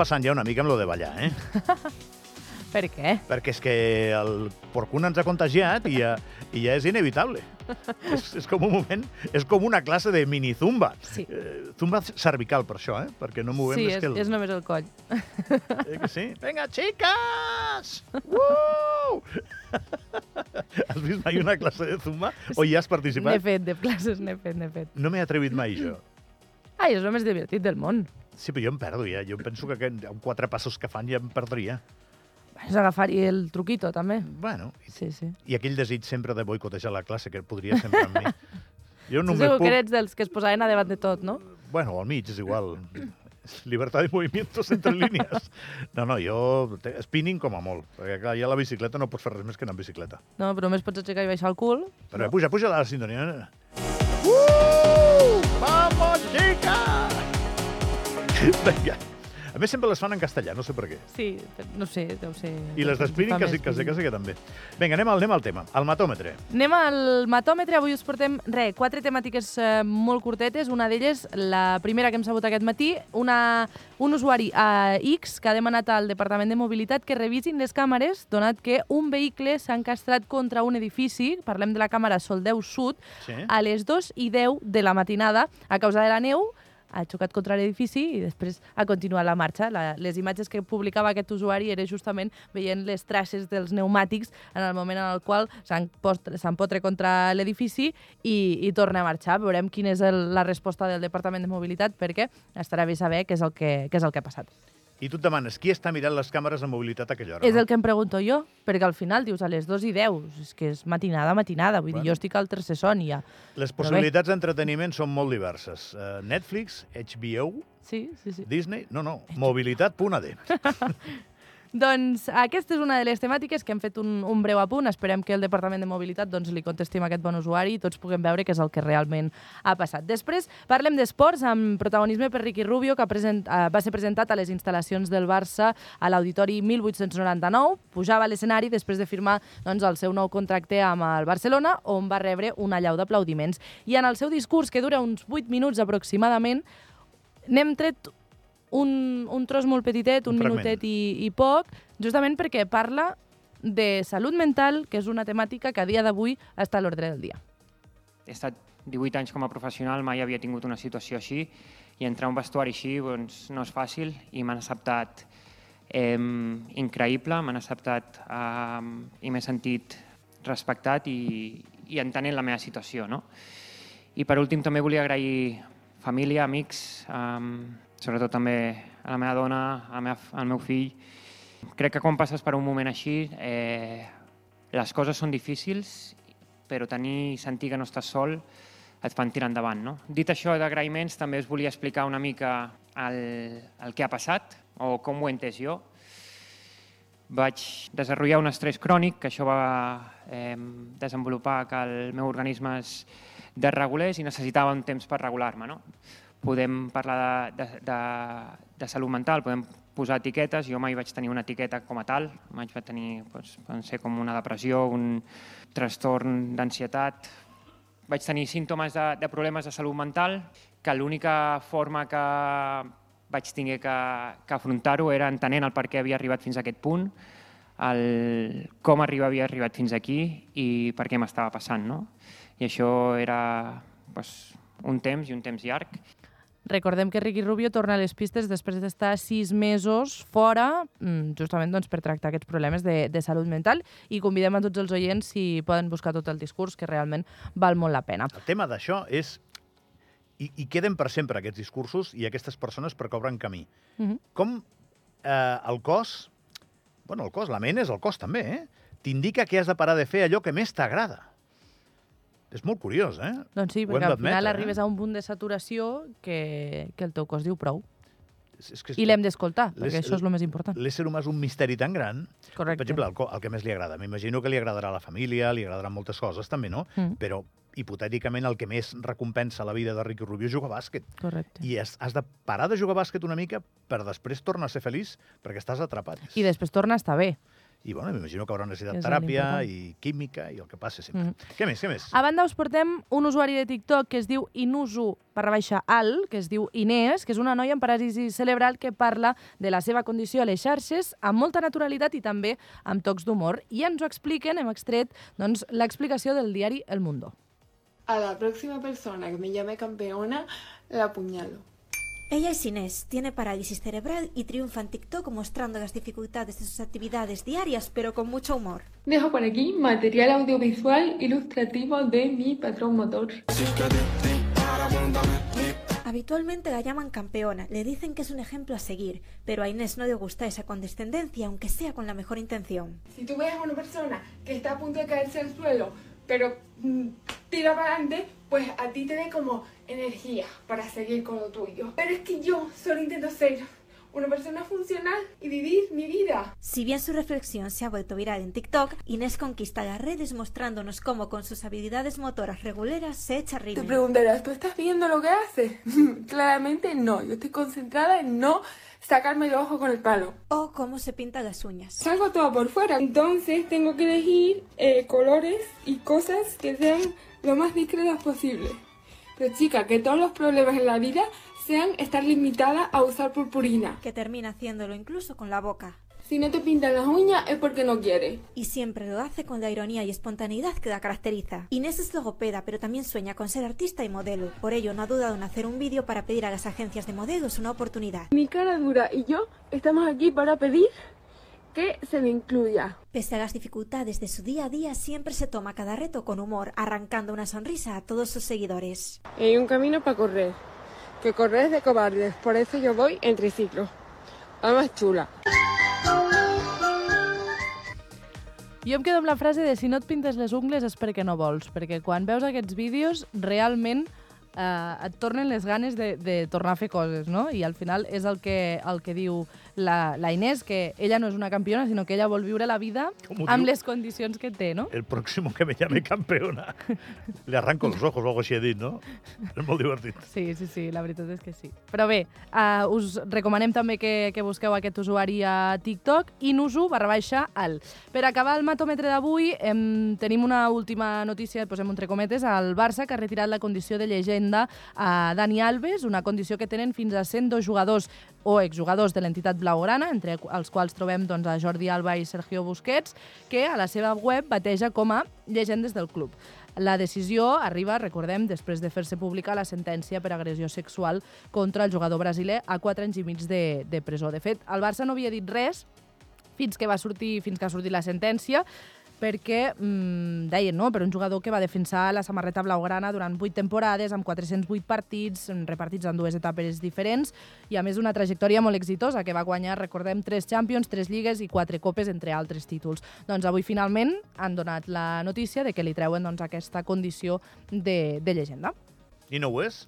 passant ja una mica amb lo de ballar, eh? Per què? Perquè és que el porcuna ens ha contagiat i ja, i ja és inevitable. és, és com un moment, és com una classe de mini-zumba. Sí. Eh, zumba cervical, per això, eh? Perquè no movem Sí, més és, que el... és només el coll. Eh que sí? Vinga, xiques! Uh! has vist mai una classe de zumba? O hi has N'he participat? fet de classes, n'he fet, n'he fet. No m'he atrevit mai, jo. Ai, és el més divertit del món. Sí, però jo em perdo, ja. Jo penso que aquest- amb quatre passos que fan ja em perdria. És agafar-hi el truquito, també. Bueno, i, Sí, sí. i aquell desig sempre de boicotejar la classe, que podria sempre amb mi. Jo No només segur puc... que eres dels que es posaven a davant de tot, no? Bueno, al mig, és igual. Libertad de movimientos entre línies. No, no, jo... Spinning com a molt. Perquè, clar, ja la bicicleta no pots fer res més que anar amb bicicleta. No, però només pots aixecar i baixar el cul. Però puja, puja la sintonia. Uh! Vamos, chica! Vinga. A més, sempre les fan en castellà, no sé per què. Sí, no sé, deu ser... I les fa quasi, quasi, quasi que també. Vinga, anem al, anem al tema, al matòmetre. Anem al matòmetre. Avui us portem, re, quatre temàtiques eh, molt curtetes. Una d'elles, la primera que hem sabut aquest matí, una, un usuari a X que ha demanat al Departament de Mobilitat que revisin les càmeres, donat que un vehicle s'ha encastrat contra un edifici, parlem de la càmera Soldeu Sud, Sí? a les 2 i 10 de la matinada a causa de la neu ha xocat contra l'edifici i després ha continuat la marxa. La, les imatges que publicava aquest usuari era justament veient les traces dels pneumàtics en el moment en el qual s'empotre contra l'edifici i, i torna a marxar. Veurem quina és el, la resposta del Departament de Mobilitat perquè estarà bé saber què és el que, què és el que ha passat. I tu et demanes, qui està mirant les càmeres de mobilitat a aquella hora? És no? el que em pregunto jo, perquè al final dius a les 2 i 10, és que és matinada, matinada, vull Bueno. dir, jo estic al tercer son ja. Les possibilitats d'entreteniment són molt diverses. Uh, Netflix, HBO, Sí, sí, sí. Disney... No, no, mobilitat.ad. Doncs aquesta és una de les temàtiques que hem fet un, un breu apunt. Esperem que el Departament de Mobilitat doncs, li contestim a aquest bon usuari i tots puguem veure què és el que realment ha passat. Després parlem d'esports amb protagonisme per Ricky Rubio, que present, eh, va ser presentat a les instal·lacions del Barça a l'Auditori 1899. Pujava a l'escenari després de firmar doncs, el seu nou contracte amb el Barcelona, on va rebre una llau d'aplaudiments. I en el seu discurs, que dura uns 8 minuts aproximadament, n'hem tret un, un tros molt petitet, un, Un fragment. minutet i, i poc, justament perquè parla de salut mental, que és una temàtica que a dia d'avui està a l'ordre del dia. he estat 18 anys com a professional, mai havia tingut una situació així i entrar a un vestuari així doncs, no és fàcil i m'han acceptat eh, increïble, m'han acceptat eh, i m'he sentit respectat i, i entenent la meva situació. No? I per últim també volia agrair família, amics, eh, sobretot també a la meva dona, a la meva, al meu fill. Crec que quan passes per un moment així, eh, les coses són difícils, però tenir i sentir que no estàs sol et fan tirar endavant. No? Dit això d'agraïments, també us volia explicar una mica el, el que ha passat o com ho he entès jo. Vaig desenvolupar un estrès crònic, que això va eh, desenvolupar que el meu organisme es desregulés i necessitava un temps per regular-me. No? Podem parlar de, de, de, de salut mental, podem posar etiquetes, jo mai vaig tenir una etiqueta com a tal, mai vaig tenir, doncs, poden ser com una depressió, un trastorn d'ansietat, vaig tenir símptomes de, de problemes de salut mental, que l'única forma que vaig tenir que, que afrontar-ho era entenent el per què havia arribat fins a aquest punt, el, com arriba, havia arribat fins aquí i per què m'estava passant. No? I això era doncs, un temps i un temps llarg. Recordem que Ricky Rubio torna a les pistes després d'estar sis mesos fora, mm, justament doncs, per tractar aquests problemes de, de salut mental, i convidem a tots els oients si poden buscar tot el discurs, que realment val molt la pena. El tema d'això és... I, I queden per sempre aquests discursos i aquestes persones perquè obren camí. Mm -hmm. Com eh, el cos... Bueno, el cos, la ment és el cos també, eh? T'indica que has de parar de fer allò que més t'agrada. És molt curiós, eh? Doncs sí, Ho perquè al final eh? arribes a un punt de saturació que, que el teu cos diu prou. És, és que I l'hem d'escoltar, perquè això és el més important. L'ésser humà és un misteri tan gran Correcte. Per exemple, el, el que més li agrada. M'imagino que li agradarà a la família, li agradaran moltes coses, també, no? Mm. Però, hipotèticament, el que més recompensa la vida de Ricky Rubio és jugar a bàsquet. Correcte. I has, has de parar de jugar a bàsquet una mica per després tornar a ser feliç, perquè estàs atrapat. I després torna a estar bé. I bueno, m'imagino que haurà necessitat És teràpia i química i el que passi sempre. Mhm. Què més, què més? A banda us portem un usuari de TikTok que es diu Inusu barra baixa al, que es diu Inés, que és una noia amb paràlisi cerebral que parla de la seva condició a les xarxes amb molta naturalitat i també amb tocs d'humor. I ens ho expliquen, hem extret doncs, l'explicació del diari El Mundo. A la próxima persona que me llame campeona, la apuñalo. Ella es Inés, tiene parálisis cerebral y triunfa en TikTok mostrando las dificultades de sus actividades diarias, pero con mucho humor. Dejo por aquí material audiovisual ilustrativo de mi patrón motor. Habitualmente la llaman campeona, le dicen que es un ejemplo a seguir, pero a Inés no le gusta esa condescendencia, aunque sea con la mejor intención. Si tú ves a una persona que está a punto de caerse al suelo, pero mm, tira para adelante, pues a ti te da como energía para seguir con lo tuyo. Pero es que yo solo intento ser una persona funcional y vivir mi vida. Si bien su reflexión se ha vuelto viral en TikTok, Inés conquista las redes mostrándonos cómo con sus habilidades motoras reguleras se echa Te ritmo. preguntarás, ¿tú estás viendo lo que haces? Claramente no, yo estoy concentrada en no sacarme el ojo con el palo. O cómo se pinta las uñas. Salgo todo por fuera, entonces tengo que elegir eh, colores y cosas que sean lo más discretas posible. Pero chica, que todos los problemas en la vida sean estar limitada a usar purpurina. Que termina haciéndolo incluso con la boca. Si no te pintan las uñas es porque no quieres. Y siempre lo hace con la ironía y espontaneidad que la caracteriza. Inés es logopeda, pero también sueña con ser artista y modelo. Por ello, no ha dudado en hacer un vídeo para pedir a las agencias de modelos una oportunidad. Mi cara dura y yo estamos aquí para pedir que se me incluya. Pese a las dificultades de su día a día, siempre se toma cada reto con humor, arrancando una sonrisa a todos sus seguidores. Hay un camino para correr, que correr es de cobardes, por eso yo voy en triciclo. La más chula. Jo em quedo amb la frase de si no et pintes les ungles és perquè no vols, perquè quan veus aquests vídeos realment eh, et tornen les ganes de, de tornar a fer coses, no? I al final és el que, el que diu la, la Inés, que ella no és una campiona, sinó que ella vol viure la vida amb diu? les condicions que té, no? El próximo que me llame campeona. Le arranco los ojos o algo així he dit, no? És molt divertit. Sí, sí, sí, la veritat és que sí. Però bé, uh, us recomanem també que, que busqueu aquest usuari a TikTok, inusu barra baixa al. Per acabar el matòmetre d'avui, tenim una última notícia, posem entre cometes, al Barça, que ha retirat la condició de llegenda a Dani Alves, una condició que tenen fins a 102 jugadors o exjugadors de l'entitat blaugrana, entre els quals trobem doncs, a Jordi Alba i Sergio Busquets, que a la seva web bateja com a llegendes del club. La decisió arriba, recordem, després de fer-se pública la sentència per agressió sexual contra el jugador brasiler a 4 anys i mig de, de presó. De fet, el Barça no havia dit res fins que va sortir fins que ha sortit la sentència, perquè mmm, deien, no?, per un jugador que va defensar la samarreta blaugrana durant 8 temporades, amb 408 partits, mm, repartits en dues etapes diferents, i a més una trajectòria molt exitosa, que va guanyar, recordem, 3 Champions, 3 Lligues i 4 Copes, entre altres títols. Doncs avui finalment han donat la notícia de que li treuen doncs, aquesta condició de, de llegenda. I no ho és?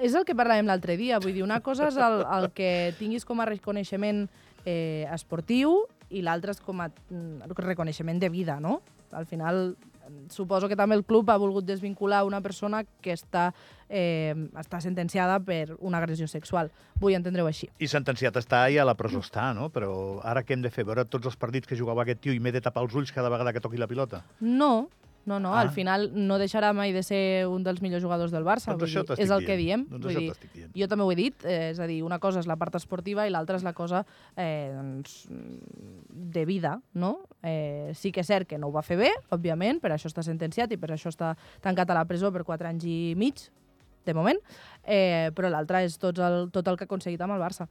És el que parlàvem l'altre dia, vull dir, una cosa és el, el que tinguis com a reconeixement eh, esportiu i l'altre és com a mm, reconeixement de vida, no? Al final, mm, suposo que també el club ha volgut desvincular una persona que està, eh, està sentenciada per una agressió sexual. Vull entendre-ho així. I sentenciat està i a la presó està, no? Però ara què hem de fer? Veure tots els partits que jugava aquest tio i m'he de tapar els ulls cada vegada que toqui la pilota? No, no, no, Ah. al final no deixarà mai de ser un dels millors jugadors del Barça. Doncs dir, és el que diem. Doncs vull dir, dient. Jo també ho he dit, eh, és a dir, una cosa és la part esportiva i l'altra és la cosa eh, doncs, de vida, no? Eh, sí que és cert que no ho va fer bé, òbviament, per això està sentenciat i per això està tancat a la presó per 4 anys i mig, de moment, eh, però l'altra és tot el, tot el que ha aconseguit amb el Barça.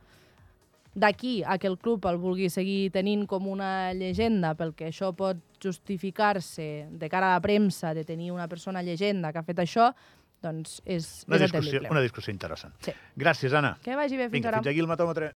D'aquí a que el club el vulgui seguir tenint com una llegenda pel que això pot justificar-se de cara a la premsa de tenir una persona llegenda que ha fet això, doncs és, Una és discussió, una discussió interessant. Sí. Gràcies, Anna. Que vagi bé fins Vinga, ara. fins aquí el matòmetre.